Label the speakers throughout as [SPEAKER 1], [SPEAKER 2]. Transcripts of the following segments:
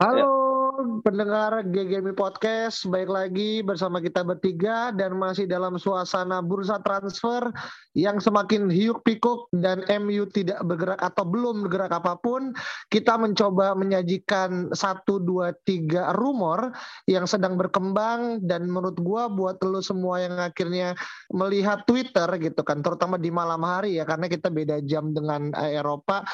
[SPEAKER 1] Eh, Hello. Pendengar GGMI Podcast, baik lagi bersama kita bertiga dan masih dalam suasana bursa transfer yang semakin hiuk pikuk dan MU tidak bergerak atau belum bergerak apa pun. Kita mencoba menyajikan satu dua tiga rumor yang sedang berkembang dan menurut gua buat lo semua yang akhirnya melihat Twitter gitu kan, terutama di malam hari ya karena kita beda jam dengan eh, Eropa,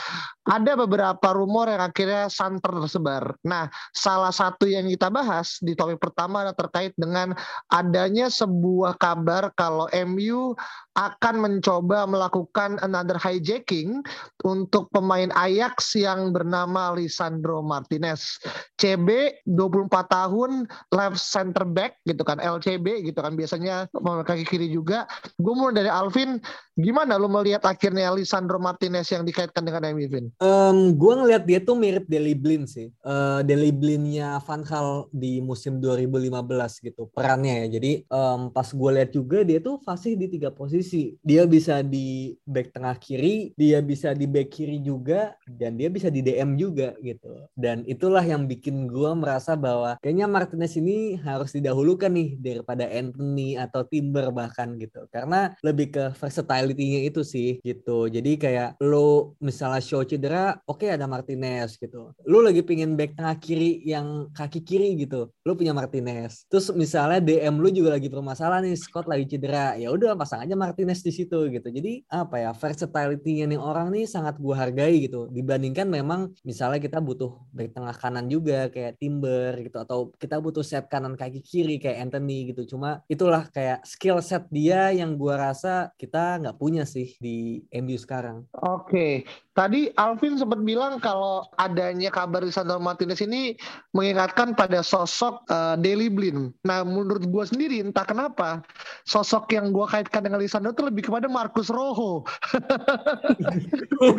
[SPEAKER 1] ada beberapa rumor yang akhirnya santer tersebar. Nah, salah satu yang kita bahas di topik pertama adalah terkait dengan adanya sebuah kabar kalau MU akan mencoba melakukan another hijacking untuk pemain Ajax yang bernama Lisandro Martinez. CB 24 tahun left center back gitu kan LCB gitu kan biasanya kaki kiri juga. Gue mau dari Alvin, gimana lu melihat akhirnya Lisandro Martinez yang dikaitkan dengan MU Vin?
[SPEAKER 2] Um, gue ngelihat dia tuh mirip Deli Blin sih. Uh, Deli Blinnya Van Gaal di musim 2015 gitu perannya ya. Jadi um, pas gue lihat juga dia tuh fasih di tiga posisi. Dia bisa di back tengah kiri, dia bisa di back kiri juga, dan dia bisa di DM juga gitu. Dan itulah yang bikin gue merasa bahwa kayaknya Martinez ini harus didahulukan nih daripada Anthony atau Timber bahkan gitu. Karena lebih ke versatility-nya itu sih gitu. Jadi kayak lo misalnya show cedera, oke okay, ada Martinez gitu. Lo lagi pingin back tengah kiri yang kaki kiri gitu lu punya Martinez terus misalnya DM lu juga lagi bermasalah nih Scott lagi cedera ya udah pasang aja Martinez di situ gitu. Jadi apa ya versatility nih orang nih sangat gua hargai gitu. Dibandingkan memang misalnya kita butuh back tengah kanan juga kayak Timber gitu. Atau kita butuh set kanan kaki kiri kayak Anthony gitu. Cuma itulah kayak skill set dia yang gua rasa kita nggak punya sih di MU sekarang.
[SPEAKER 1] Oke. okay. Tadi Alvin sempat bilang kalau adanya kabar Lisandro Martinez ini mengingatkan pada sosok uh, Daily Blind. Nah, menurut gue sendiri entah kenapa sosok yang gue kaitkan dengan Lisandro itu lebih kepada Marcus Rojo.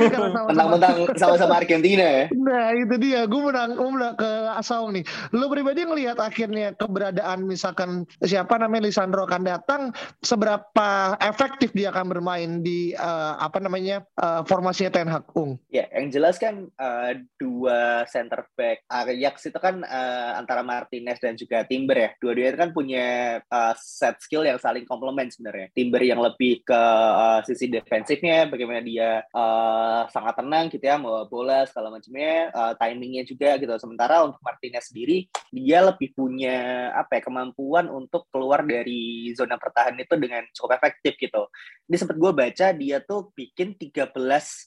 [SPEAKER 3] Mentang-mentang sama-sama Argentina ya.
[SPEAKER 1] Nah, itu dia. Gue menang, gue menang ke asal nih. Lo pribadi ngelihat akhirnya keberadaan misalkan siapa namanya Lisandro akan datang, seberapa efektif dia akan bermain di uh, apa namanya uh, formasinya Ten Hag, Ung?
[SPEAKER 3] Ya, yang jelas kan uh, dua center back Ajax itu kan uh, antara Martinez dan juga Timber ya. Dua-duanya kan punya uh, set skill yang saling komplement sebenarnya. Timber yang lebih ke uh, sisi defensifnya, bagaimana dia uh, sangat tenang gitu ya, mau bola segala macamnya, uh, timingnya juga gitu. Sementara untuk Martinez sendiri, dia lebih punya apa ya kemampuan untuk keluar dari zona pertahanan itu dengan cukup efektif gitu. Ini sempat gue baca dia tuh bikin 13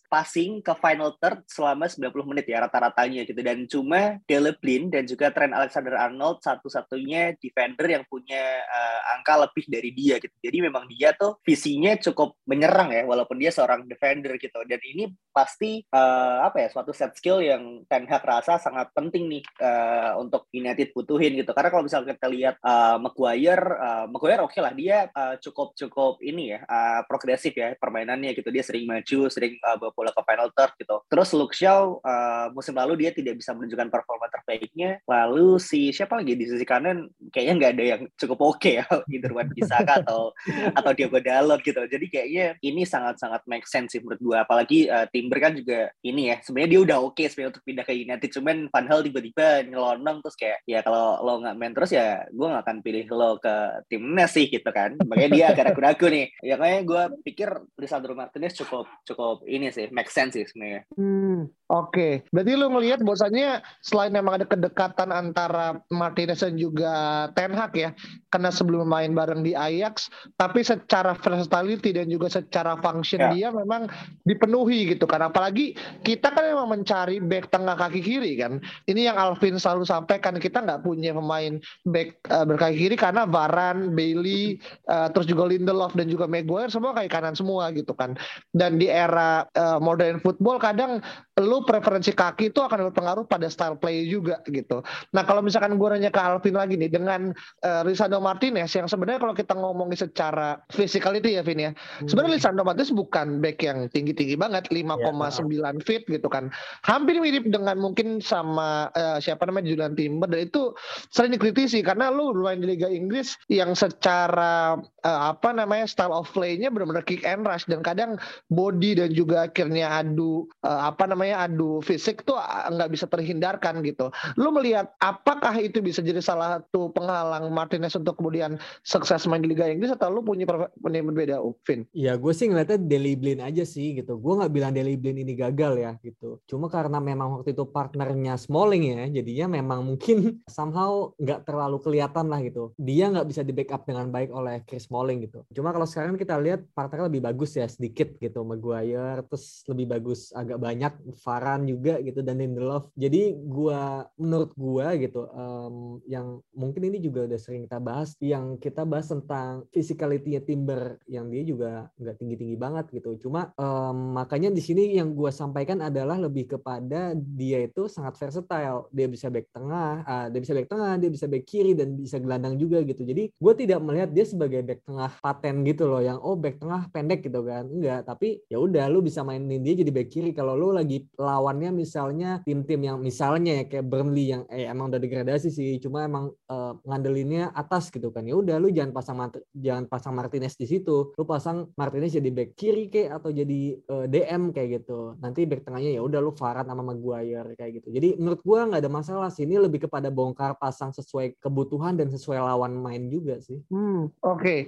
[SPEAKER 3] passing ke final third selama 90 menit ya rata-ratanya gitu dan cuma Dele Blin dan juga Trent Alexander Arnold satu-satunya defender yang punya uh, angka lebih dari dia gitu. Jadi memang dia tuh visinya cukup menyerang ya walaupun dia seorang defender gitu. Dan ini pasti uh, apa ya suatu set skill yang Ten Hag rasa sangat penting nih uh, untuk United butuhin gitu. Karena kalau misalnya kita lihat uh, Maguire, uh, Maguire oke okay lah dia uh, cukup cukup ini ya uh, progresif ya permainannya gitu. Dia sering maju, sering uh, bola ke final third gitu. Terus Luke Shaw uh, musim lalu dia tidak bisa menunjukkan performa terbaiknya. Lalu si siapa lagi di sisi kanan kayaknya nggak ada yang cukup oke okay ya, either Wan Bisaka atau atau Diogo Dalot gitu. Jadi kayaknya ini sangat-sangat make sense sih menurut gue. Apalagi uh, Timber kan juga ini ya, sebenarnya dia udah oke okay sebenarnya untuk pindah ke United. Cuman Van Hal tiba-tiba nyelonong terus kayak ya kalau lo nggak main terus ya gue nggak akan pilih lo ke timnas sih gitu kan. Makanya dia agak ragu-ragu nih. Ya kayaknya gue pikir Lisandro Martinez cukup cukup ini sih make sense sih sebenarnya.
[SPEAKER 1] Hmm, oke. Okay. Berarti lo ngelihat bahwasanya selain memang ada kedekatan antara Martinez dan juga Ten Hag ya, karena sebelum main bareng di Ajax, tapi secara versatility dan juga secara function ya. dia memang dipenuhi gitu kan. Apalagi kita kan memang mencari back tengah kaki kiri kan. Ini yang Alvin selalu sampaikan kita nggak punya pemain back uh, berkaki kiri karena Varan, Bailey, uh, terus juga Lindelof dan juga Maguire semua kaki kanan semua gitu kan. Dan di era uh, modern football kadang lu preferensi kaki itu akan berpengaruh pada style play juga gitu. Nah kalau misalkan gue nanya ke Alvin lagi nih dengan uh, Lisandro Martinez yang sebenarnya kalau kita ngomongin secara physicality ya Vin ya, hmm. sebenarnya Lisandro Martinez bukan back yang tinggi-tinggi banget 5,9 ya, feet gitu kan, hampir mirip dengan mungkin sama uh, siapa namanya Julian Timber dan itu sering dikritisi karena lu bermain di Liga Inggris yang secara uh, apa namanya style of play-nya benar-benar kick and rush dan kadang body dan juga akhirnya adu uh, apa namanya adu fisik tuh nggak bisa terhindarkan gitu. Lu melihat apakah itu bisa jadi salah satu penghalang Martinez untuk kemudian sukses main di Liga Inggris atau lu punya pendapat berbeda, Vin?
[SPEAKER 2] Iya, gue sih ngeliatnya Deli Blin aja sih gitu. Gue nggak bilang Deli Blin ini gagal ya gitu. Cuma karena memang waktu itu partnernya Smalling ya, jadinya memang mungkin somehow nggak terlalu kelihatan lah gitu. Dia nggak bisa di backup dengan baik oleh Chris Smalling gitu. Cuma kalau sekarang kita lihat partnernya lebih bagus ya sedikit gitu. Maguire terus lebih bagus agak banyak Varan juga gitu dan Lindelof. Jadi gua menurut gua gitu um, yang mungkin ini juga udah sering kita bahas yang kita bahas tentang physicality-nya Timber yang dia juga nggak tinggi-tinggi banget gitu. Cuma um, makanya di sini yang gua sampaikan adalah lebih kepada dia itu sangat versatile. Dia bisa back tengah, uh, dia bisa back tengah, dia bisa back kiri dan bisa gelandang juga gitu. Jadi gue tidak melihat dia sebagai back tengah paten gitu loh yang oh back tengah pendek gitu kan. Enggak, tapi ya udah lu bisa mainin dia jadi back kiri kalau lu lagi lawannya misalnya tim-tim yang misalnya ya kayak Burnley yang eh emang udah degradasi sih, cuma emang uh, ngandelinnya atas gitu kan. Ya udah lu jangan pasang jangan pasang Martinez di situ. Lu pasang Martinez jadi back kiri kayak atau jadi eh, DM kayak gitu. Nanti back tengahnya ya udah lu Farad sama Maguire kayak gitu. Jadi menurut gua nggak ada masalah sih. Ini lebih kepada bongkar pasang sesuai kebutuhan dan sesuai lawan main juga sih.
[SPEAKER 1] Hmm, oke. Okay.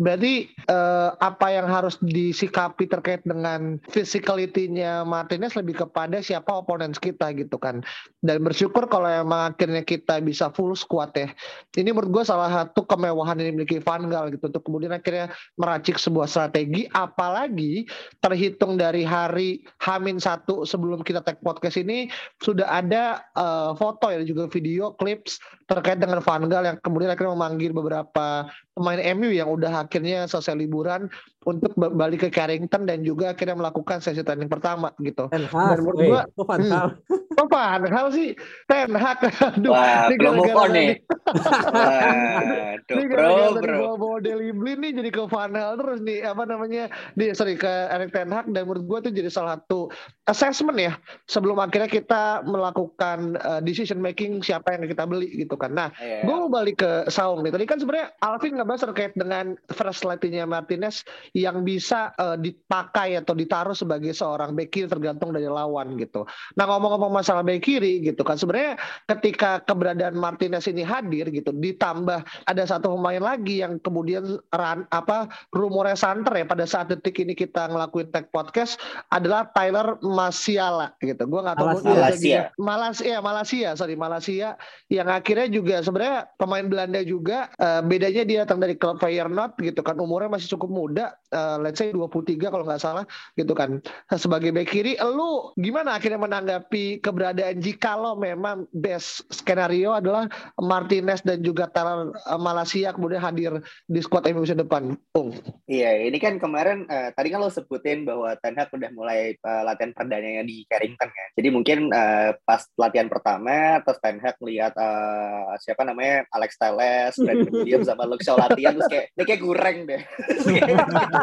[SPEAKER 1] Berarti uh, apa yang harus disikapi terkait dengan physicality-nya Martinez lebih kepada siapa oponen kita gitu kan. Dan bersyukur kalau emang akhirnya kita bisa full squad ya. Ini menurut gue salah satu kemewahan yang dimiliki Van Gaal gitu untuk kemudian akhirnya meracik sebuah strategi apalagi terhitung dari hari Hamin satu sebelum kita tag podcast ini sudah ada uh, foto ya juga video clips terkait dengan Van Gaal yang kemudian akhirnya memanggil beberapa pemain MU yang udah akhirnya selesai liburan untuk balik ke Carrington dan juga akhirnya melakukan sesi training pertama gitu.
[SPEAKER 2] Dan menurut gua, oh, Van. Hmm,
[SPEAKER 1] Kok Van Hal sih? Ten Hag.
[SPEAKER 3] Aduh, Wah, belum move on nih. Waduh, bro, bro.
[SPEAKER 1] Bawa bawa Deli Blin nih jadi ke Van Hal terus nih apa namanya? Di sorry ke Erik Ten Hag dan menurut gue tuh jadi salah satu assessment ya sebelum akhirnya kita melakukan uh, decision making siapa yang kita beli gitu kan. Nah, yeah. gue mau balik ke Saung nih. Tadi kan sebenarnya Alvin nggak bahas terkait dengan first nya Martinez yang bisa uh, dipakai atau ditaruh sebagai seorang back tergantung dari lawan gitu. Nah, ngomong-ngomong masalah back kiri gitu kan. Sebenarnya ketika keberadaan Martinez ini hadir gitu, ditambah ada satu pemain lagi yang kemudian ran, apa rumornya santer ya pada saat detik ini kita ngelakuin tag podcast adalah Tyler Masiala gitu. Gua nggak tahu
[SPEAKER 3] Malaysia.
[SPEAKER 1] Malaysia, ya Malaysia, sorry Malaysia yang akhirnya juga sebenarnya pemain Belanda juga uh, bedanya dia datang dari klub Feyenoord gitu kan umurnya masih cukup muda, uh, let's say 23 kalau nggak salah gitu kan. Sebagai back kiri, lu gimana akhirnya menanggapi keberadaan jikalau memang best skenario adalah Martinez dan juga Taylor eh, Malaysia kemudian hadir di squad MU musim depan.
[SPEAKER 3] Ung. Iya, ini kan kemarin uh, tadi kan lo sebutin bahwa Ten Hag udah mulai uh, latihan perdananya di Carrington ya. Jadi mungkin uh, pas latihan pertama terus Ten Hag lihat uh, siapa namanya Alex Telles, Brandon Williams sama Luke Shaw latihan terus kayak ini kayak kurang deh.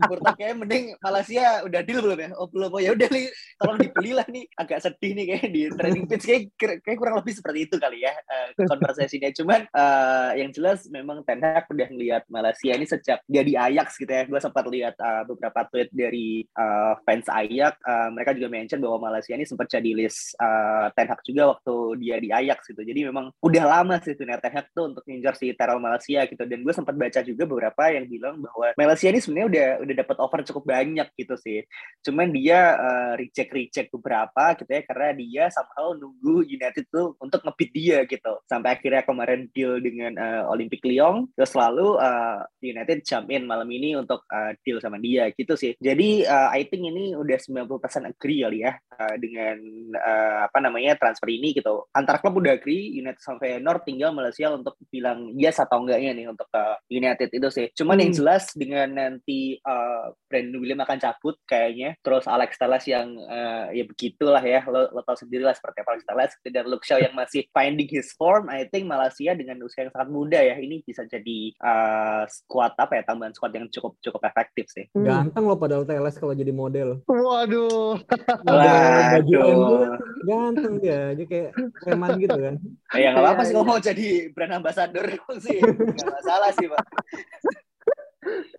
[SPEAKER 3] Menurut kayak mending Malaysia udah deal belum ya? Oh belum, oh ya udah nih tolong dibeli lah nih agak sedih nih kayak di training pitch kayak, kayak kurang lebih seperti itu kali ya uh, konversasinya. Cuman uh, yang jelas memang Ten Hag udah ngelihat Malaysia ini sejak dia di Ajax gitu ya. Gue sempat lihat uh, beberapa tweet dari uh, fans Ajax. Uh, mereka juga mention bahwa Malaysia ini sempat jadi list uh, Ten Hag juga waktu dia di Ajax gitu. Jadi memang udah lama sih tuh Ten Hag tuh untuk ngincar si Terrell Malaysia gitu. Dan gue sempat baca juga beberapa yang bilang bahwa Malaysia ini sebenarnya udah udah dapat offer cukup banyak gitu sih. Cuman dia uh, reject reject beberapa gitu ya karena dia somehow nunggu United tuh untuk ngebeat dia gitu sampai akhirnya kemarin deal dengan uh, Olympic Lyon terus lalu uh, United jump in malam ini untuk uh, deal sama dia gitu sih jadi uh, I think ini udah 90% agree kali ya uh, dengan uh, apa namanya transfer ini gitu antar klub udah agree United sampai North tinggal Malaysia untuk bilang yes atau enggaknya nih untuk uh, United itu sih cuman hmm. yang jelas dengan nanti uh, Brandon William akan cabut kayaknya. Terus Alex Telles yang uh, ya begitulah ya. Lo, lo tau sendiri lah seperti apa Alex Telles. Dan Luke Shaw yang masih finding his form I think Malaysia dengan usia yang sangat muda ya. Ini bisa jadi uh, squad apa ya tambahan squad yang cukup cukup efektif sih.
[SPEAKER 2] Hmm. ganteng loh pada Telles kalau jadi model.
[SPEAKER 1] Waduh.
[SPEAKER 3] Waduh.
[SPEAKER 2] ganteng dia. Dia kayak preman gitu kan.
[SPEAKER 3] Ya nggak apa-apa sih kalau mau jadi brand ambassador sih. Nggak masalah sih pak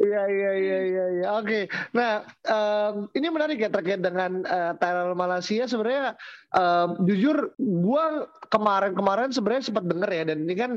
[SPEAKER 1] Iya iya iya iya iya. Oke. Nah, um, ini menarik ya terkait dengan uh, Thailand Malaysia sebenarnya um, jujur gua kemarin-kemarin sebenarnya sempat denger ya dan ini kan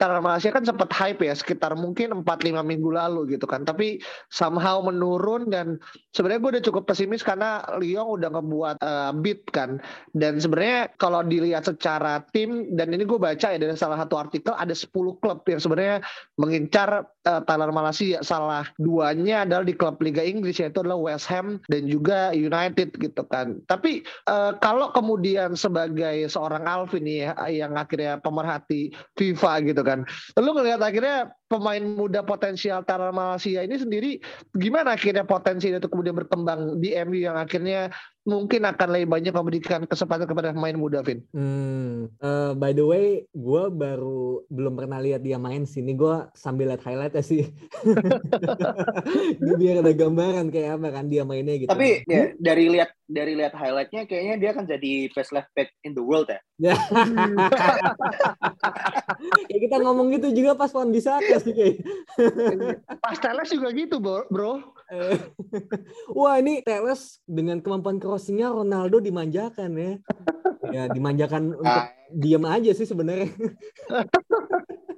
[SPEAKER 1] Thailand Malaysia kan sempat hype ya sekitar mungkin 4-5 minggu lalu gitu kan. Tapi somehow menurun dan sebenarnya gue udah cukup pesimis karena Lyon udah ngebuat uh, beat kan. Dan sebenarnya kalau dilihat secara tim dan ini gue baca ya dari salah satu artikel ada 10 klub yang sebenarnya mengincar uh, Malaysia. Salah duanya adalah di klub Liga Inggris yaitu adalah West Ham dan juga United gitu kan. Tapi uh, kalau kemudian sebagai seorang Alvin ya yang akhirnya pemerhati FIFA gitu kan. Lu ngelihat akhirnya pemain muda potensial Tara Malaysia ini sendiri gimana akhirnya potensi itu kemudian berkembang di MU yang akhirnya mungkin akan lebih banyak memberikan kesempatan kepada pemain muda, Vin.
[SPEAKER 2] Hmm, uh, by the way, gue baru belum pernah lihat dia main sini. Gue sambil lihat highlight ya sih. biar ada gambaran kayak apa kan dia mainnya gitu.
[SPEAKER 3] Tapi ya, dari lihat dari lihat highlightnya kayaknya dia akan jadi best left back in the world ya.
[SPEAKER 2] ya kita ngomong gitu juga pas Wan bisa sih kayak.
[SPEAKER 1] pas Teles juga gitu, bro.
[SPEAKER 2] Wah ini Teles dengan kemampuan crossingnya Ronaldo dimanjakan ya. Ya dimanjakan untuk ah. diam aja sih sebenarnya.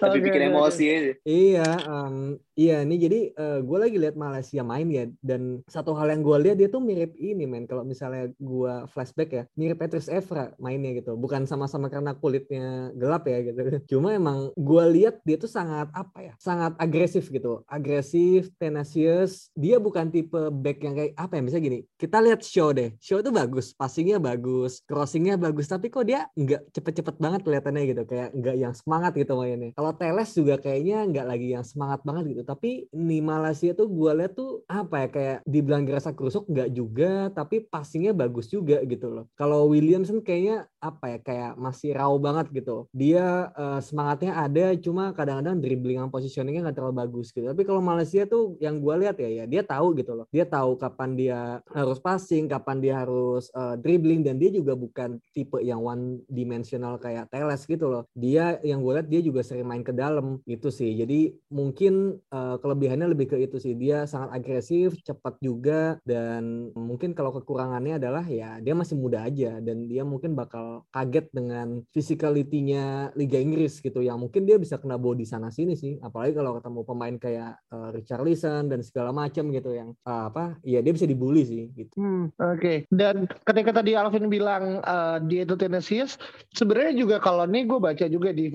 [SPEAKER 3] Tapi okay, bikin emosi aja.
[SPEAKER 2] Iya, um, iya nih jadi uh, eh, gue lagi lihat Malaysia main ya dan satu hal yang gue lihat dia tuh mirip ini men. Kalau misalnya gue flashback ya mirip Petrus Evra mainnya gitu. Bukan sama-sama karena kulitnya gelap ya gitu. Cuma emang gue lihat dia tuh sangat apa ya sangat agresif gitu. Agresif tenacious. Dia bukan tipe back yang kayak apa ya misalnya gini kita lihat show deh. Show itu bagus passingnya bagus crossingnya bagus tapi kok dia nggak cepet-cepet banget kelihatannya gitu. Kayak nggak yang semangat gitu kalau Teles juga kayaknya nggak lagi yang semangat banget gitu. Tapi di Malaysia tuh gue lihat tuh apa ya kayak dibilang gerasa kerusuk nggak juga tapi passingnya bagus juga gitu loh. Kalau Williamson kayaknya apa ya kayak masih raw banget gitu. Dia uh, semangatnya ada cuma kadang-kadang dribbling dan positioningnya nggak terlalu bagus gitu. Tapi kalau Malaysia tuh yang gue lihat ya ya dia tahu gitu loh. Dia tahu kapan dia harus passing kapan dia harus uh, dribbling dan dia juga bukan tipe yang one dimensional kayak Teles gitu loh. Dia yang gue lihat dia juga sering main ke dalam gitu sih jadi mungkin uh, kelebihannya lebih ke itu sih dia sangat agresif cepat juga dan mungkin kalau kekurangannya adalah ya dia masih muda aja dan dia mungkin bakal kaget dengan physicality-nya Liga Inggris gitu yang mungkin dia bisa kena body sana sini sih apalagi kalau ketemu pemain kayak uh, Richarlison dan segala macam gitu yang uh, apa ya dia bisa dibully sih gitu.
[SPEAKER 1] Hmm, oke. Okay. Dan ketika tadi Alvin bilang uh, dia itu tendensius sebenarnya juga kalau nih gue baca juga di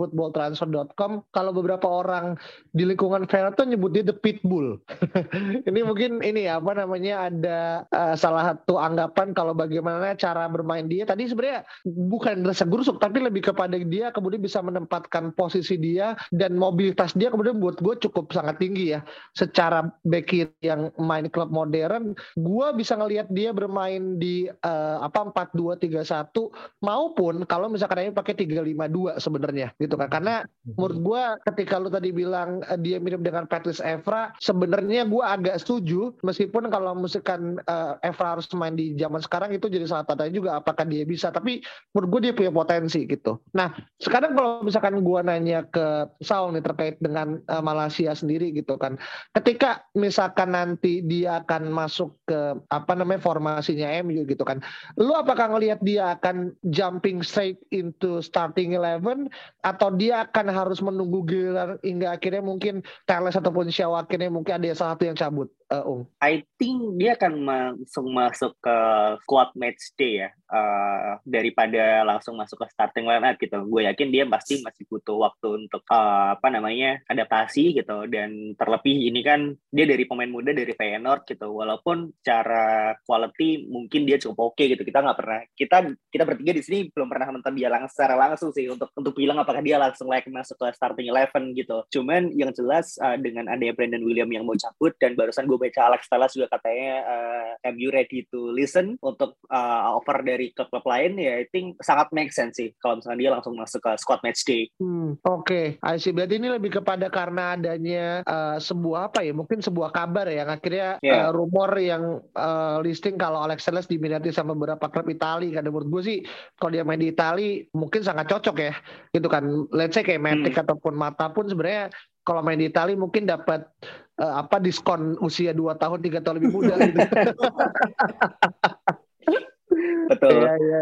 [SPEAKER 1] footballtransfer.com kalau beberapa orang di lingkungan tuh nyebut dia the pitbull. ini mungkin ini ya apa namanya ada uh, salah satu anggapan kalau bagaimana cara bermain dia. Tadi sebenarnya bukan rasa gurusuk tapi lebih kepada dia kemudian bisa menempatkan posisi dia dan mobilitas dia kemudian buat gue cukup sangat tinggi ya. Secara back yang main klub modern gue bisa ngelihat dia bermain di uh, apa empat dua tiga satu maupun kalau misalkan ini pakai tiga lima dua sebenarnya gitu kan. Karena menurut gue ketika lu tadi bilang uh, dia mirip dengan Patrice Evra sebenarnya gue agak setuju. Meskipun kalau misalkan uh, Evra harus main di zaman sekarang itu jadi salah tanya juga apakah dia bisa. Tapi menurut gue dia punya potensi gitu. Nah sekarang kalau misalkan gue nanya ke Saul nih terkait dengan uh, Malaysia sendiri gitu kan, ketika misalkan nanti dia akan masuk ke apa namanya formasinya MU gitu kan, lu apakah ngelihat dia akan jumping straight into starting eleven atau dia akan harus menunggu giliran hingga akhirnya mungkin Teles ataupun Shaw akhirnya mungkin ada salah satu yang cabut? Uh?
[SPEAKER 3] I think dia akan langsung masuk ke squad match day ya uh, daripada langsung masuk ke starting lineup gitu. Gue yakin dia pasti masih butuh waktu untuk uh, apa namanya adaptasi gitu dan terlebih ini kan dia dari pemain muda dari Feyenoord gitu. Walaupun cara quality mungkin dia cukup oke okay, gitu. Kita nggak pernah kita kita bertiga di sini belum pernah nonton dia langsung secara langsung sih untuk untuk bilang apakah dia langsung layak masuk ke starting eleven gitu. Cuman yang jelas uh, dengan adanya Brandon William yang mau cabut dan barusan gue baca Alex Telles juga katanya uh, eh, MU ready to listen untuk uh, offer dari klub-klub lain ya I think sangat make sense sih kalau misalnya dia langsung masuk ke squad match day.
[SPEAKER 1] Hmm, Oke, okay. see. Berarti ini lebih kepada karena adanya uh, sebuah apa ya? Mungkin sebuah kabar ya yang akhirnya yeah. uh, rumor yang uh, listing kalau Alex Telles diminati sama beberapa klub Italia. Karena menurut gue sih kalau dia main di Italia mungkin sangat cocok ya. Gitu kan. Let's say kayak Matic hmm. ataupun Mata pun sebenarnya kalau main di Italia mungkin dapat uh, apa diskon usia 2 tahun tiga tahun lebih muda gitu.
[SPEAKER 3] Betul.
[SPEAKER 1] Iya, iya.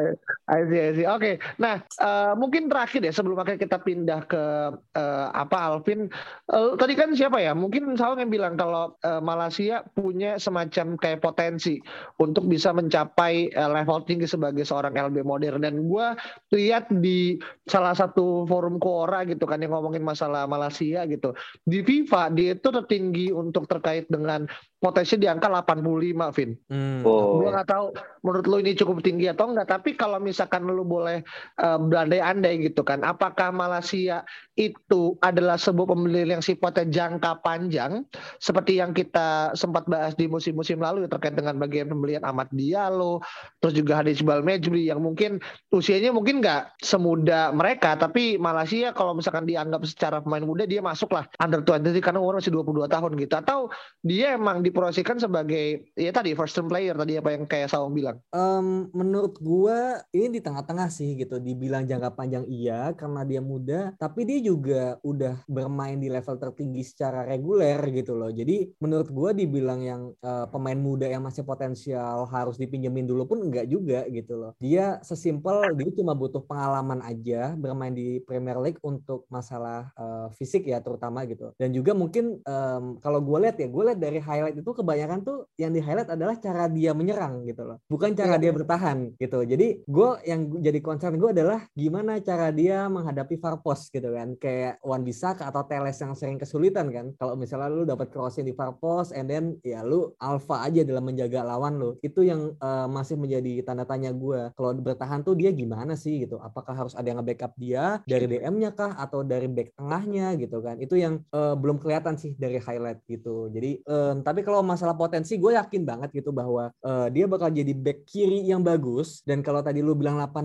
[SPEAKER 1] I see, I see. Oke. Nah, uh, mungkin terakhir ya sebelum akhirnya kita pindah ke uh, apa Alvin. Uh, tadi kan siapa ya? Mungkin Saung yang bilang kalau uh, Malaysia punya semacam kayak potensi untuk bisa mencapai uh, level tinggi sebagai seorang LB modern dan gue lihat di salah satu forum Quora gitu kan yang ngomongin masalah Malaysia gitu. Di FIFA dia itu tertinggi untuk terkait dengan potensi di angka 85, Vin. Hmm. Oh. Gue nggak tahu menurut lu ini cukup tinggi atau enggak, tapi kalau misalkan lu boleh uh, berandai-andai gitu kan, apakah Malaysia itu adalah sebuah pembelian yang sifatnya jangka panjang, seperti yang kita sempat bahas di musim-musim lalu terkait dengan bagian pembelian Ahmad Diallo, terus juga Hadis Balmejri yang mungkin usianya mungkin nggak semuda mereka, tapi Malaysia kalau misalkan dianggap secara pemain muda dia masuk lah under 20 karena umur masih 22 tahun gitu, atau dia emang di diprosesikan sebagai ya tadi first term player tadi apa yang kayak Saung bilang?
[SPEAKER 2] Um, menurut gua ini di tengah-tengah sih gitu. Dibilang jangka panjang iya karena dia muda, tapi dia juga udah bermain di level tertinggi secara reguler gitu loh. Jadi menurut gua dibilang yang uh, pemain muda yang masih potensial harus dipinjemin dulu pun enggak juga gitu loh. Dia sesimpel dia cuma butuh pengalaman aja bermain di Premier League untuk masalah uh, fisik ya terutama gitu. Dan juga mungkin um, kalau gue lihat ya, gue lihat dari highlight itu kebanyakan tuh yang di highlight adalah cara dia menyerang gitu loh. Bukan cara yeah. dia bertahan gitu. Jadi gue yang jadi concern gue adalah gimana cara dia menghadapi far post gitu kan. Kayak Wan Bisaka atau Teles yang sering kesulitan kan. Kalau misalnya lu dapat crossing di far post and then ya lu alpha aja dalam menjaga lawan lu. Itu yang uh, masih menjadi tanda tanya gue kalau bertahan tuh dia gimana sih gitu? Apakah harus ada yang nge-backup dia? Dari DM-nya kah? Atau dari back tengahnya gitu kan? Itu yang uh, belum kelihatan sih dari highlight gitu. Jadi um, tapi kalau masalah potensi gue yakin banget gitu bahwa uh, dia bakal jadi back kiri yang bagus. Dan kalau tadi lu bilang 85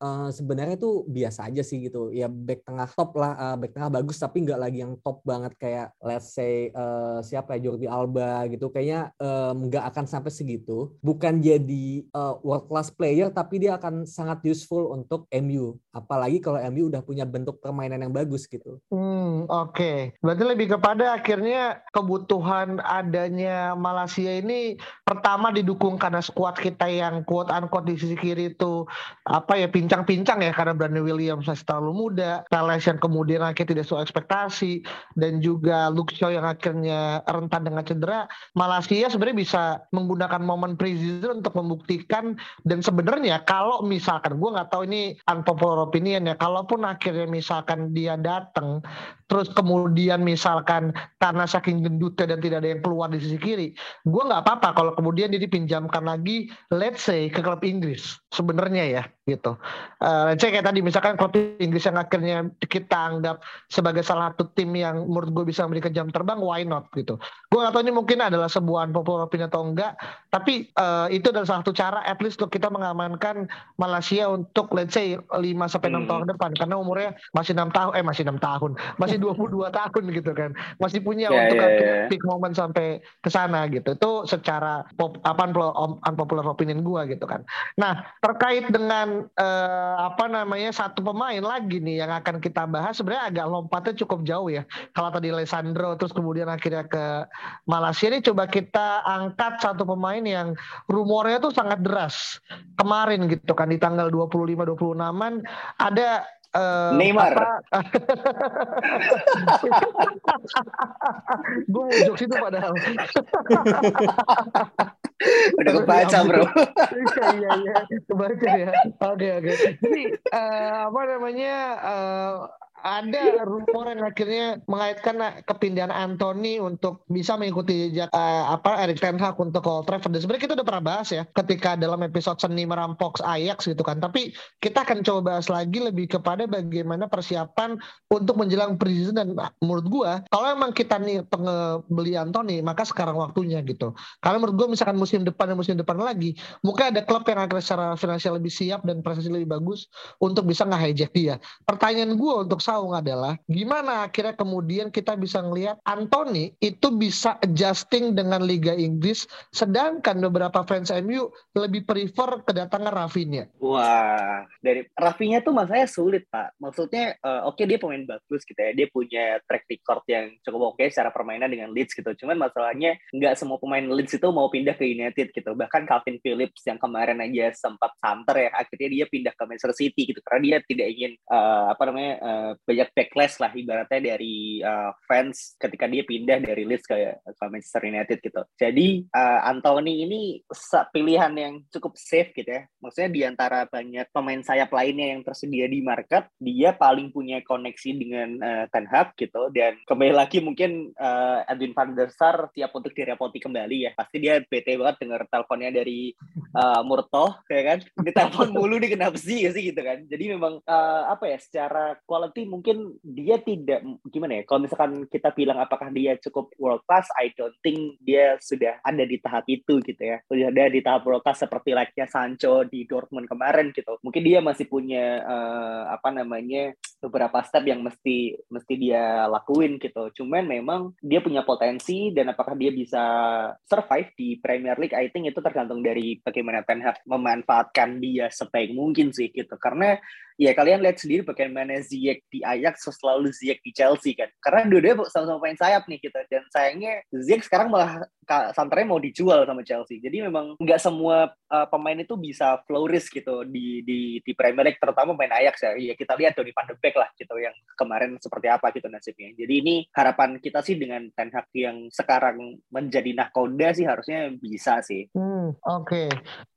[SPEAKER 2] uh, sebenarnya itu biasa aja sih gitu. Ya back tengah top lah uh, back tengah bagus tapi nggak lagi yang top banget kayak let's say uh, siapa ya Jordi Alba gitu. Kayaknya nggak um, akan sampai segitu. Bukan jadi uh, world class player tapi dia akan sangat useful untuk MU apalagi kalau MU udah punya bentuk permainan yang bagus gitu.
[SPEAKER 1] Hmm oke. Okay. berarti lebih kepada akhirnya kebutuhan adanya adanya Malaysia ini pertama didukung karena skuad kita yang quote unquote di sisi kiri itu apa ya pincang-pincang ya karena Brandon Williams masih terlalu muda, Teles yang kemudian akhirnya tidak sesuai ekspektasi dan juga Luke Shaw yang akhirnya rentan dengan cedera. Malaysia sebenarnya bisa menggunakan momen preseason untuk membuktikan dan sebenarnya kalau misalkan gue nggak tahu ini unpopular opinion ya, kalaupun akhirnya misalkan dia datang terus kemudian misalkan karena saking gendutnya dan tidak ada yang keluar di sisi kiri, gue nggak apa-apa kalau kemudian dia dipinjamkan lagi, let's say ke klub Inggris sebenarnya ya gitu. Uh, let's say kayak tadi misalkan klub Inggris yang akhirnya kita anggap sebagai salah satu tim yang menurut gue bisa memberikan jam terbang, why not gitu. Gue nggak tahu ini mungkin adalah sebuah popular opinion atau enggak, tapi uh, itu adalah salah satu cara at least untuk kita mengamankan Malaysia untuk let's say 5 sampai enam hmm. tahun depan karena umurnya masih enam tahun eh masih enam tahun, masih 22 tahun gitu kan. Masih punya yeah, untuk yeah, yeah. peak moment sampai ke sana gitu. Itu secara pop, apa unpopular opinion gue gitu kan. Nah, terkait dengan uh, apa namanya satu pemain lagi nih yang akan kita bahas sebenarnya agak lompatnya cukup jauh ya. Kalau tadi Alessandro terus kemudian akhirnya ke Malaysia ini coba kita angkat satu pemain yang rumornya tuh sangat deras. Kemarin gitu kan di tanggal 25 26-an ada
[SPEAKER 3] Uh, Neymar.
[SPEAKER 1] gue mau jokes itu padahal.
[SPEAKER 3] Udah kebaca bro.
[SPEAKER 1] iya iya iya kebaca ya. Oke oke. Jadi uh, apa namanya uh, ada rumor yang akhirnya mengaitkan kepindahan Anthony untuk bisa mengikuti uh, apa Erik Ten Hag untuk Old Trafford. Dan sebenarnya kita udah pernah bahas ya ketika dalam episode seni merampok Ajax gitu kan. Tapi kita akan coba bahas lagi lebih kepada bagaimana persiapan untuk menjelang preseason dan menurut gua kalau emang kita nih pengebeli Anthony maka sekarang waktunya gitu. Karena menurut gua misalkan musim depan dan musim depan lagi mungkin ada klub yang akan secara finansial lebih siap dan prestasi lebih bagus untuk bisa nge-hijack dia. Pertanyaan gua untuk tahu adalah gimana akhirnya kemudian kita bisa ngelihat Anthony itu bisa adjusting dengan Liga Inggris sedangkan beberapa fans MU lebih prefer kedatangan Rafinha.
[SPEAKER 3] Wah, dari Rafinha tuh masanya sulit, Pak. Maksudnya uh, oke okay, dia pemain bagus gitu ya. Dia punya track record yang cukup oke okay secara permainan dengan Leeds gitu. Cuman masalahnya nggak semua pemain Leeds itu mau pindah ke United gitu. Bahkan Calvin Phillips yang kemarin aja sempat santer ya, akhirnya dia pindah ke Manchester City gitu karena dia tidak ingin uh, apa namanya uh, banyak backlash lah ibaratnya dari uh, fans ketika dia pindah dari Leeds ke, ke Manchester United gitu. Jadi uh, Anthony ini pilihan yang cukup safe gitu ya. Maksudnya di antara banyak pemain sayap lainnya yang tersedia di market, dia paling punya koneksi dengan uh, Ten Hag gitu dan kembali lagi mungkin uh, Edwin van der Sar siap untuk direpoti kembali ya. Pasti dia bete banget dengar teleponnya dari uh, Murtoh ya kan. Di telepon mulu nih kenapa sih sih gitu kan. Jadi memang uh, apa ya secara quality mungkin dia tidak gimana ya kalau misalkan kita bilang apakah dia cukup world class I don't think dia sudah ada di tahap itu gitu ya. Sudah ada di tahap world class seperti like-nya Sancho di Dortmund kemarin gitu. Mungkin dia masih punya uh, apa namanya beberapa step yang mesti mesti dia lakuin gitu. Cuman memang dia punya potensi dan apakah dia bisa survive di Premier League I think itu tergantung dari bagaimana Ten Hag memanfaatkan dia sebaik mungkin sih gitu. Karena ya kalian lihat sendiri bagaimana Ziyech di Ajax selalu Ziyech di Chelsea kan? Karena dua-duanya sama-sama main sayap nih gitu. Dan sayangnya Ziyech sekarang malah santernya mau dijual sama Chelsea. Jadi memang nggak semua uh, pemain itu bisa flourish gitu di di di Premier League terutama main Ajax ya. Ya kita lihat Donny van de Beek lah gitu yang kemarin seperti apa gitu nasibnya. Jadi ini harapan kita sih dengan Ten Hag yang sekarang menjadi nahkoda sih harusnya bisa sih.
[SPEAKER 1] Hmm, oke. Okay.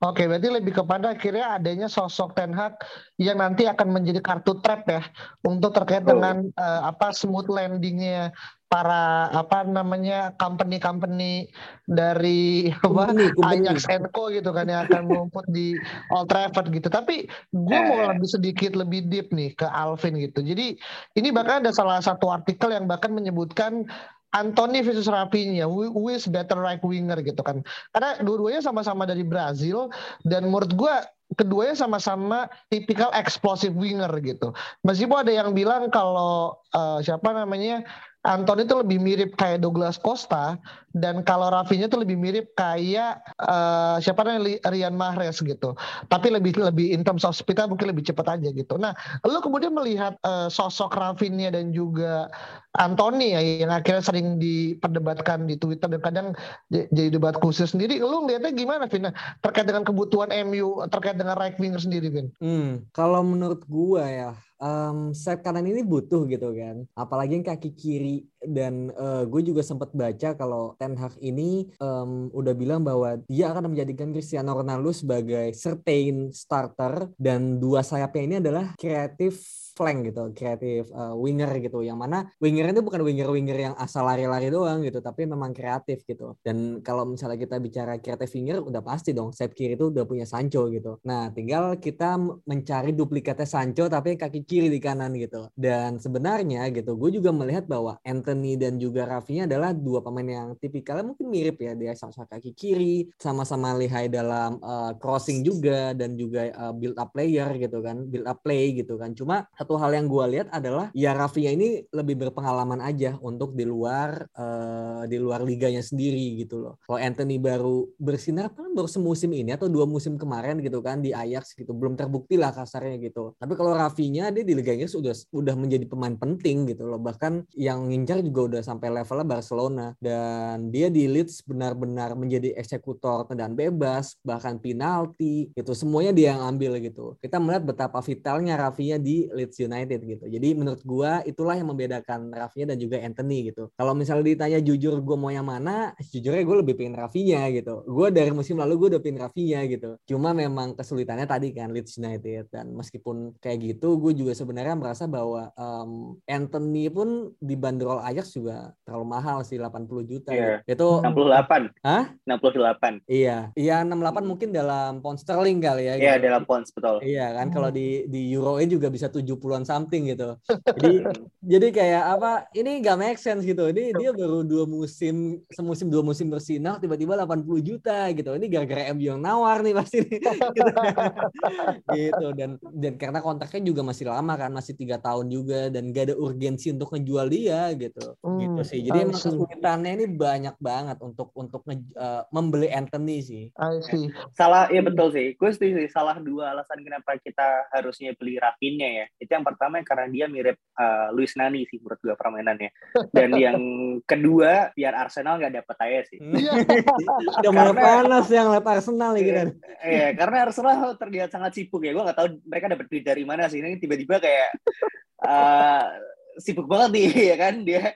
[SPEAKER 1] oke okay, berarti lebih kepada akhirnya adanya sosok Ten Hag yang nanti akan menjadi kartu trap ya untuk terkait oh. dengan uh, apa smooth landingnya para apa namanya company-company dari apa Ajax Co gitu kan yang akan merumput di Old Trafford gitu. Tapi gue mau eh. lebih sedikit lebih deep nih ke Alvin gitu. Jadi ini bahkan ada salah satu artikel yang bahkan menyebutkan Anthony versus Rafinha, who is better right winger gitu kan. Karena dua-duanya sama-sama dari Brazil dan menurut gue keduanya sama-sama tipikal explosive winger gitu. Meskipun ada yang bilang kalau uh, siapa namanya Anton itu lebih mirip kayak Douglas Costa dan kalau Rafinya itu lebih mirip kayak uh, siapa namanya Rian Mahrez gitu. Tapi lebih lebih in terms of speed mungkin lebih cepat aja gitu. Nah, lu kemudian melihat uh, sosok Rafinha dan juga Anthony ya yang akhirnya sering diperdebatkan di Twitter dan kadang jadi debat khusus sendiri. Lu ngeliatnya gimana Vin terkait dengan kebutuhan MU terkait dengan right winger sendiri Vin?
[SPEAKER 2] Hmm, kalau menurut gua ya um, sayap kanan ini butuh gitu kan. Apalagi yang kaki kiri dan uh, gue juga sempat baca kalau Ten Hag ini um, udah bilang bahwa dia akan menjadikan Cristiano Ronaldo sebagai certain starter dan dua sayapnya ini adalah kreatif flank gitu, kreatif uh, winger gitu. Yang mana winger itu bukan winger-winger yang asal lari-lari doang gitu, tapi memang kreatif gitu. Dan kalau misalnya kita bicara kreatif winger, udah pasti dong sayap kiri itu udah punya Sancho gitu. Nah, tinggal kita mencari duplikatnya Sancho tapi kaki kiri di kanan gitu. Dan sebenarnya gitu, gue juga melihat bahwa Anthony dan juga Rafinha adalah dua pemain yang tipikalnya mungkin mirip ya. Dia sama-sama kaki kiri, sama-sama lihai dalam uh, crossing juga dan juga uh, build up player gitu kan, build up play gitu kan. Cuma satu hal yang gue lihat adalah ya Rafinha ini lebih berpengalaman aja untuk di luar uh, di luar liganya sendiri gitu loh. Kalau Anthony baru bersinar kan baru semusim ini atau dua musim kemarin gitu kan di Ajax gitu belum terbukti lah kasarnya gitu. Tapi kalau Rafinha dia di Liga Inggris udah udah menjadi pemain penting gitu loh. Bahkan yang ngincar juga udah sampai levelnya Barcelona dan dia di Leeds benar-benar menjadi eksekutor tendangan bebas bahkan penalti itu semuanya dia yang ambil gitu. Kita melihat betapa vitalnya Rafinha di Leeds United gitu. Jadi menurut gua itulah yang membedakan Rafinha dan juga Anthony gitu. Kalau misalnya ditanya jujur gua mau yang mana, jujurnya gue lebih pengen Rafinha gitu. Gue dari musim lalu gue udah pengen Rafinha gitu. Cuma memang kesulitannya tadi kan Leeds United dan meskipun kayak gitu, gue juga sebenarnya merasa bahwa um, Anthony pun dibanderol Ajax juga terlalu mahal sih 80 juta.
[SPEAKER 3] Yeah. Itu 68.
[SPEAKER 2] Hah?
[SPEAKER 3] 68.
[SPEAKER 2] Iya. Iya 68 mungkin dalam pound sterling kali ya.
[SPEAKER 3] Iya, gitu. dalam pound betul.
[SPEAKER 2] Iya kan kalau di di euro juga bisa 70 an something gitu. Jadi jadi kayak apa? Ini gak make sense gitu. Ini dia baru dua musim semusim dua musim bersinar tiba-tiba 80 juta gitu. Ini gara-gara MU yang nawar nih pasti nih. gitu. gitu dan dan karena kontraknya juga masih lama lama kan masih tiga tahun juga dan gak ada urgensi untuk ngejual dia gitu
[SPEAKER 1] Hmm,
[SPEAKER 2] gitu sih jadi emang kesulitannya ini banyak banget untuk untuk nge- eh, membeli Anthony sih
[SPEAKER 1] I see.
[SPEAKER 3] Salah, ya betul sih. Gue setuju sih. Salah dua alasan kenapa kita harusnya beli Rafinha ya. Itu yang pertama karena dia mirip uh, Luis Nani sih menurut gue permainannya. Dan yang kedua biar Arsenal nggak dapat aja sih.
[SPEAKER 1] Iya.
[SPEAKER 2] udah mulai
[SPEAKER 3] Karena-
[SPEAKER 2] panas yang lihat Arsenal nih kita
[SPEAKER 3] Iya, karena Arsenal terlihat sangat sibuk ya. Gue nggak tahu mereka dapat duit dari mana sih. Ini tiba-tiba kayak uh, sibuk banget nih ya kan dia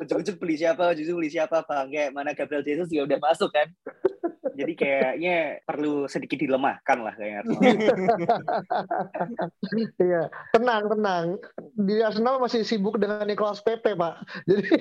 [SPEAKER 3] ujuk-ujuk beli siapa, ujuk beli siapa, mana Gabriel Jesus juga udah masuk kan. Jadi kayaknya perlu sedikit dilemahkan lah kayaknya Arsenal.
[SPEAKER 1] Iya, tenang, tenang. Di Arsenal masih sibuk dengan Nicolas Pepe, Pak. Jadi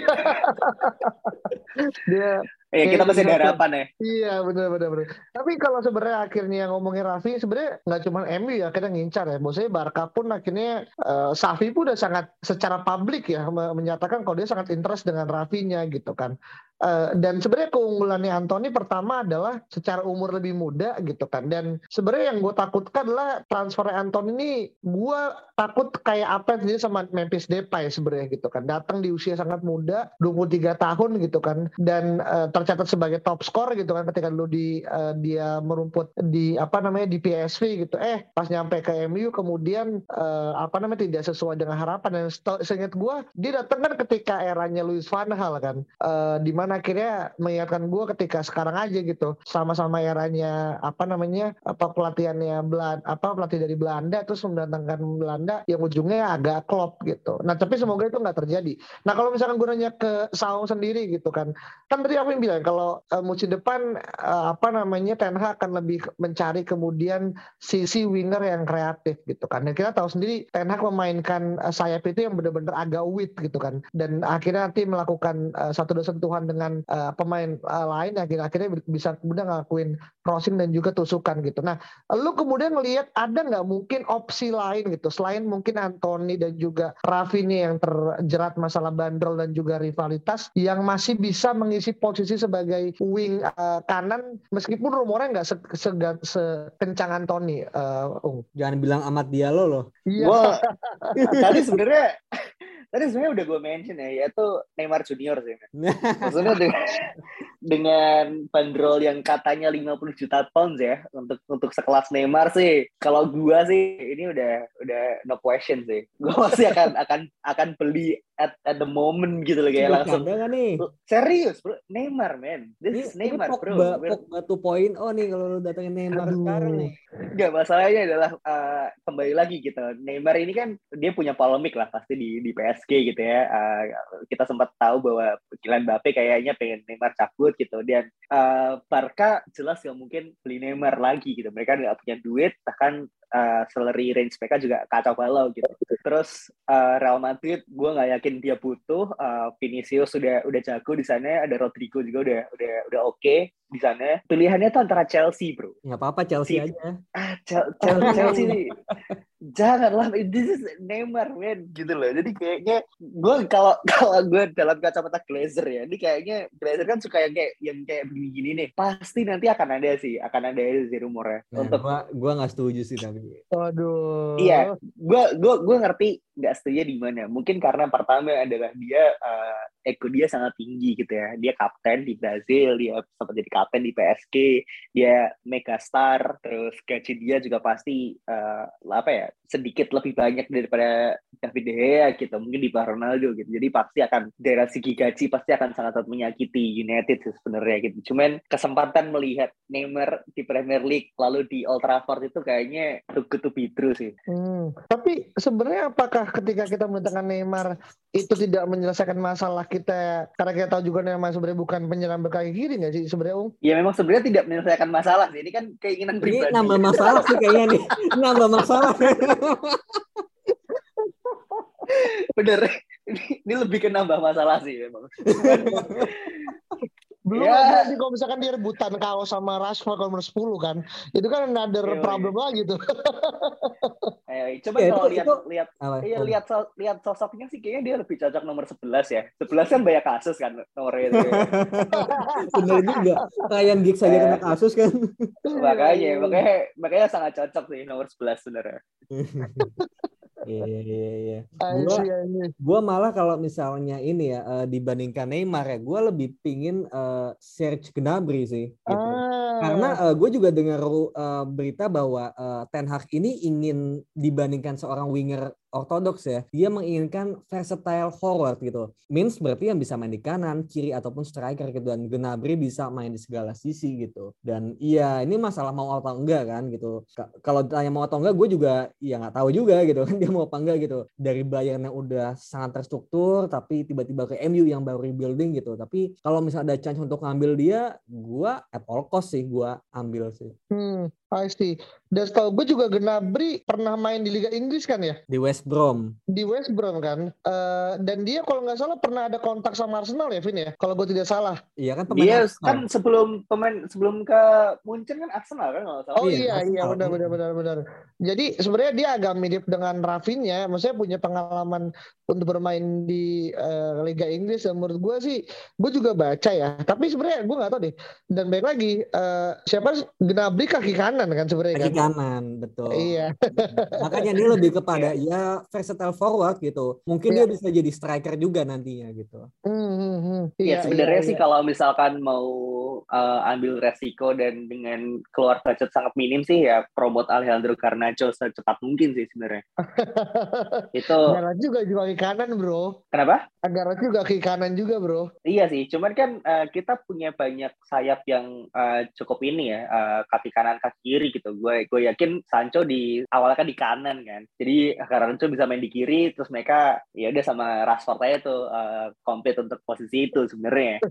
[SPEAKER 1] dia
[SPEAKER 3] Ya kita masih ada
[SPEAKER 1] Kayak
[SPEAKER 3] harapan ya.
[SPEAKER 1] Iya benar benar benar. Tapi kalau sebenarnya akhirnya ngomongin Raffi sebenarnya nggak cuma MU ya kita ngincar ya. Maksudnya Barca pun akhirnya eh, Safi pun udah sangat secara publik ya me- menyatakan kalau dia sangat interest dengan Raffinya gitu kan. Eh, dan sebenarnya keunggulannya Anthony pertama adalah secara umur lebih muda gitu kan. Dan sebenarnya yang gue takutkan adalah transfer Anthony ini gue takut kayak apa yang sama Memphis Depay sebenarnya gitu kan. Datang di usia sangat muda, 23 tahun gitu kan. Dan eh, tercatat sebagai top skor gitu kan ketika dulu di eh, dia merumput di apa namanya di PSV gitu. Eh pas nyampe ke MU kemudian eh, apa namanya tidak sesuai dengan harapan dan seingat gua dia datang kan ketika eranya Luis van Gaal kan. Eh, di mana akhirnya mengingatkan gua ketika sekarang aja gitu sama-sama eranya apa namanya apa pelatihannya Belanda apa pelatih dari Belanda terus mendatangkan Belanda yang ujungnya agak klop gitu. Nah tapi semoga itu nggak terjadi. Nah kalau misalkan gue nanya ke Saung sendiri gitu kan, kan tadi aku yang bilang kalau eh, musim depan eh, apa namanya Ten Hag akan lebih mencari kemudian sisi winger yang kreatif gitu kan. Dan kita tahu sendiri Ten Hag memainkan eh, sayap itu yang benar-benar agak wit gitu kan. Dan akhirnya nanti melakukan eh, satu dua sentuhan dengan eh, pemain eh, lain yang akhirnya akhirnya bisa kemudian ngelakuin crossing dan juga tusukan gitu. Nah, lu kemudian melihat ada nggak mungkin opsi lain gitu selain mungkin Anthony dan juga Rafinha yang terjerat masalah bandrol dan juga rivalitas yang masih bisa mengisi posisi sebagai wing eh, kanan meskipun rumornya nggak se sega- sekencang Anthony eh, Ung.
[SPEAKER 2] jangan bilang amat Diallo loh
[SPEAKER 1] Iya.
[SPEAKER 3] Gua tadi sebenarnya tadi sebenarnya udah gue mention ya yaitu Neymar Junior sih. Maksudnya dengan, dengan bandrol yang katanya 50 juta pounds ya untuk untuk sekelas Neymar sih. Kalau gua sih ini udah udah no question sih. Gua pasti akan akan akan beli at, at the moment gitu loh kayak langsung.
[SPEAKER 2] Nggak nih
[SPEAKER 3] Serius bro, Neymar man.
[SPEAKER 2] ini,
[SPEAKER 3] This is
[SPEAKER 2] ini
[SPEAKER 3] Neymar bro.
[SPEAKER 2] Pogba,
[SPEAKER 3] We're-
[SPEAKER 2] Pogba 2.0 nih kalau lu datengin Neymar
[SPEAKER 1] Aduh.
[SPEAKER 2] sekarang nih
[SPEAKER 3] Enggak, masalahnya adalah eh, kembali lagi gitu. Neymar ini kan dia punya polemik lah pasti di di PSG gitu ya. Eh, kita sempat tahu bahwa Kylian Mbappe kayaknya pengen Neymar cabut gitu. Dan eh, Barca jelas nggak mungkin beli Neymar lagi gitu. Mereka nggak punya duit, bahkan eh, salary range mereka juga kacau balau gitu. Terus eh, Real Madrid, gue nggak yakin dia butuh. Eh, Vinicius sudah udah jago di sana. Ada Rodrigo juga udah udah udah oke di sana. Pilihannya tuh antara Chelsea bro.
[SPEAKER 2] nggak apa-apa Chelsea aja
[SPEAKER 3] ah Chel- Chel- Chelsea nih janganlah this is Neymar man. Gitu loh. Jadi kayaknya gue kalau kalau gue dalam kacamata Glazer ya ini kayaknya Glazer kan suka yang kayak yang kayak begini-gini nih. Pasti nanti akan ada sih akan ada sih rumornya.
[SPEAKER 2] Nah,
[SPEAKER 3] untuk
[SPEAKER 2] gua gua nggak setuju sih tapi
[SPEAKER 1] Waduh.
[SPEAKER 3] Iya, gue gue gue ngerti nggak setuju di mana. Mungkin karena pertama adalah dia eh, ego dia sangat tinggi gitu ya. Dia kapten di Brazil, dia sempat jadi kapten di PSG, dia megastar, terus gaji dia juga pasti eh, apa ya sedikit lebih banyak daripada David De Gea gitu. Mungkin di Ronaldo gitu. Jadi pasti akan dari segi gaji pasti akan sangat-sangat menyakiti United sebenarnya gitu. Cuman kesempatan melihat Neymar di Premier League lalu di Old Trafford itu kayaknya too good to sih.
[SPEAKER 1] Hmm, Tapi sebenarnya apakah ketika kita mendatangkan Neymar itu tidak menyelesaikan masalah kita karena kita tahu juga Neymar sebenarnya bukan penyerang berkaki kiri nggak sih sebenarnya Ung?
[SPEAKER 3] Ya memang sebenarnya tidak menyelesaikan masalah sih. Ini kan keinginan
[SPEAKER 2] ini
[SPEAKER 3] pribadi.
[SPEAKER 2] nambah masalah sih kayaknya nih nambah masalah
[SPEAKER 3] Bener. Ini, ini lebih ke nambah masalah sih memang.
[SPEAKER 1] Belum
[SPEAKER 3] Ya.
[SPEAKER 1] lagi kalau misalkan dia rebutan kaos sama Rashford kalau nomor 10 kan. Itu kan another
[SPEAKER 3] Iya,
[SPEAKER 1] problem lagi tuh.
[SPEAKER 3] Eh, coba
[SPEAKER 2] Ya,
[SPEAKER 3] kalau lihat lihat? Iya lihat lihat sosoknya sih kayaknya dia lebih cocok nomor 11 ya. 11 kan banyak kasus kan nomornya itu.
[SPEAKER 2] bener juga Ryan Giggs aja kena kasus kan
[SPEAKER 3] makanya makanya makanya sangat cocok sih nomor 11 sebenarnya.
[SPEAKER 2] Iya iya iya.
[SPEAKER 1] I
[SPEAKER 2] Gua
[SPEAKER 1] see, I see.
[SPEAKER 2] gua malah kalau misalnya ini ya eh, dibandingkan Neymar ya, gua lebih pingin eh, Serge Gnabry sih. Gitu.
[SPEAKER 1] Ah,
[SPEAKER 2] Karena gue juga dengar eh, berita bahwa eh, Ten Hag ini ingin dibandingkan seorang winger ortodoks ya, dia menginginkan versatile forward gitu. Means berarti yang bisa main di kanan, kiri ataupun striker gitu dan Gnabry bisa main di segala sisi gitu. Dan iya ini masalah mau atau enggak kan gitu. Ka- Kalau ditanya mau atau enggak, gue juga ya nggak tahu juga gitu kan dia mau apa enggak gitu. Dari Bayern yang udah sangat terstruktur tapi tiba-tiba ke MU yang baru rebuilding gitu. Tapi kalau misalnya ada chance untuk ngambil dia, gue at all cost sih gue ambil sih.
[SPEAKER 1] hmm, I see. Dan setahu gue juga Gnabry pernah main di Liga Inggris kan ya?
[SPEAKER 2] Di West Brom.
[SPEAKER 1] Di West Brom kan? Eh, dan dia kalau nggak salah pernah ada kontak sama Arsenal ya, Vin ya? Kalau gue tidak salah.
[SPEAKER 2] Iya kan pemain
[SPEAKER 3] Dia
[SPEAKER 2] Arsenal.
[SPEAKER 3] kan sebelum pemain sebelum ke Munchen kan Arsenal kan kalau nggak salah.
[SPEAKER 1] Oh
[SPEAKER 2] Iya,
[SPEAKER 1] iya, iya, benar, benar, benar, benar. Jadi sebenarnya dia agak mirip dengan Rafinha, maksudnya punya pengalaman untuk bermain di eh, Liga Inggris. Dan menurut gue sih, gue juga baca ya. Tapi sebenarnya gue nggak tahu deh. Dan baik lagi, eh, siapa Gnabry kaki kanan kan sebenarnya
[SPEAKER 2] Kaki
[SPEAKER 1] kan?
[SPEAKER 2] kanan, betul.
[SPEAKER 1] Iya.
[SPEAKER 2] Makanya dia lebih kepada ya versatile forward gitu. Mungkin
[SPEAKER 1] Iya.
[SPEAKER 2] dia bisa jadi striker juga nantinya gitu.
[SPEAKER 1] Hmm, hmm, hmm.
[SPEAKER 3] Ya
[SPEAKER 1] Iya,
[SPEAKER 3] sebenarnya
[SPEAKER 1] iya,
[SPEAKER 3] sih
[SPEAKER 1] iya.
[SPEAKER 3] kalau misalkan mau uh, ambil resiko dan dengan keluar budget sangat minim sih ya promote Alejandro Garnacho secepat mungkin sih sebenarnya. Itu
[SPEAKER 1] Gareth juga juga kaki kanan bro.
[SPEAKER 3] kenapa?
[SPEAKER 1] Gareth juga kaki kanan juga bro.
[SPEAKER 3] Iya sih, cuman kan uh, kita punya banyak sayap yang uh, cukup ini ya, uh, kaki kanan kaki kiri gitu. Gue gue yakin Sancho di awalnya kan di kanan kan, jadi Garnacho bisa main di kiri, terus mereka ya udah sama Rashford aja tuh uh, untuk posisi itu sebenarnya.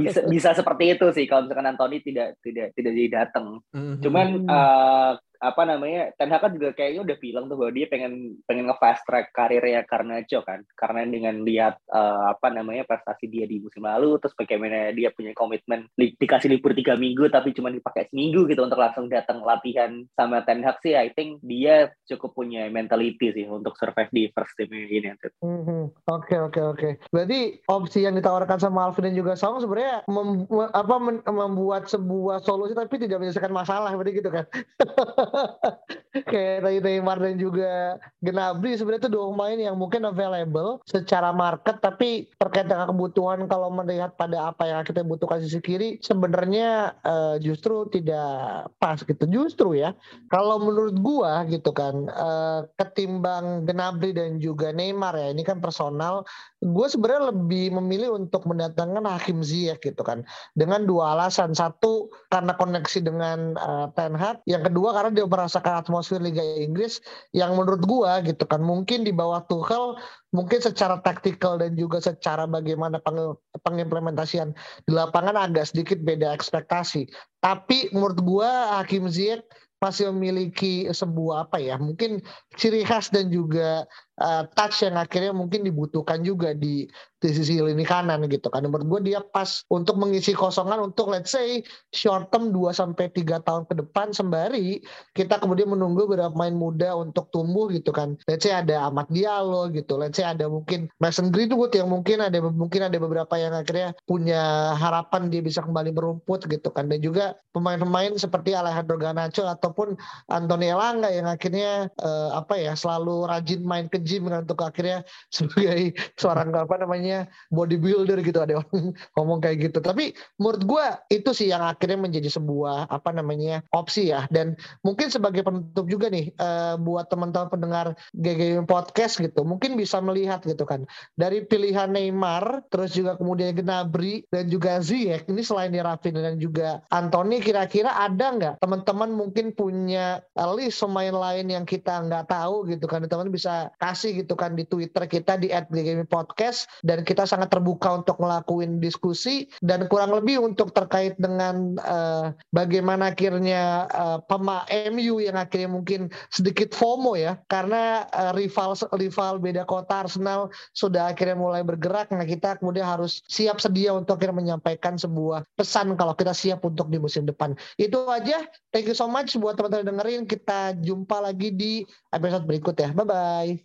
[SPEAKER 3] Bisa bisa seperti itu sih kalau misalkan Anthony tidak tidak tidak jadi datang.
[SPEAKER 2] Mhm.
[SPEAKER 3] Cuman
[SPEAKER 1] Hmm.
[SPEAKER 3] Apa namanya Ten Hag kan juga kayaknya udah bilang tuh bahwa dia pengen pengen nge fast track karirnya Garnacho kan karena dengan lihat eh, apa namanya prestasi dia di musim lalu terus bagaimana dia punya komitmen li- dikasih libur tiga minggu tapi cuma dipakai seminggu gitu untuk langsung datang latihan sama Ten Hag sih I think dia cukup punya mentality sih untuk survive di first team United.
[SPEAKER 1] Mhm. Oke oke oke. Berarti opsi yang ditawarkan sama Alvin dan juga Song sebenarnya mem- me- apa membuat sebuah solusi tapi tidak menyelesaikan masalah berarti gitu kan? Kayak tadi Neymar dan juga Gnabry sebenarnya itu dua pemain yang mungkin available secara market tapi terkait dengan kebutuhan kalau melihat pada apa yang kita butuhkan sisi kiri sebenarnya eh, justru tidak pas gitu. Justru ya kalau menurut gua gitu kan eh, ketimbang Gnabry dan juga Neymar ya ini kan personal gue sebenarnya lebih memilih untuk mendatangkan Hakim Ziyech gitu kan. Dengan dua alasan. Satu karena koneksi dengan eh, Ten Hag. Yang kedua karena dia merasakan atmosfer Liga Inggris yang menurut gua gitu kan. Mungkin di bawah Tuchel mungkin secara taktikal dan juga secara bagaimana peng- pengimplementasian di lapangan agak sedikit beda ekspektasi. Tapi menurut gua Hakim Ziyech masih memiliki sebuah apa ya mungkin ciri khas dan juga uh, touch yang akhirnya mungkin dibutuhkan juga di di sisi lini kanan gitu kan. Menurut gue dia pas untuk mengisi kosongan untuk let's say short term 2 sampai 3 tahun ke depan sembari kita kemudian menunggu beberapa pemain muda untuk tumbuh gitu kan. Let's say ada Ahmad Diallo gitu. Let's say ada mungkin Mason Greenwood yang mungkin ada mungkin ada beberapa yang akhirnya punya harapan dia bisa kembali merumput gitu kan. Dan juga pemain-pemain seperti Alejandro Garnacho ataupun Anthony Elanga yang akhirnya eh, apa ya selalu rajin main ke gym kan untuk akhirnya sebagai seorang apa namanya bodybuilder gitu ada orang ngomong kayak gitu. Tapi menurut gua itu sih yang akhirnya menjadi sebuah apa namanya opsi ya. Dan mungkin sebagai penutup juga nih eh, buat teman-teman pendengar GG podcast gitu mungkin bisa melihat gitu kan dari pilihan Neymar terus juga kemudian Gnabry dan juga Ziyech ini selain di Rafinha dan juga Anthony kira-kira ada nggak teman-teman mungkin punya list pemain lain yang kita nggak tahu gitu kan teman-teman bisa kasih gitu kan di Twitter kita di @ggmipodcast dan kita sangat terbuka untuk ngelakuin diskusi dan kurang lebih untuk terkait dengan eh, bagaimana akhirnya eh, pema MU yang akhirnya mungkin sedikit FOMO ya karena eh, rival rival beda kota Arsenal sudah akhirnya mulai bergerak nah kita kemudian harus siap sedia untuk akhirnya menyampaikan sebuah pesan kalau kita siap untuk di musim depan. Itu aja. Thank you so much buat teman-teman dengerin. Kita jumpa lagi di episode berikut ya. Bye bye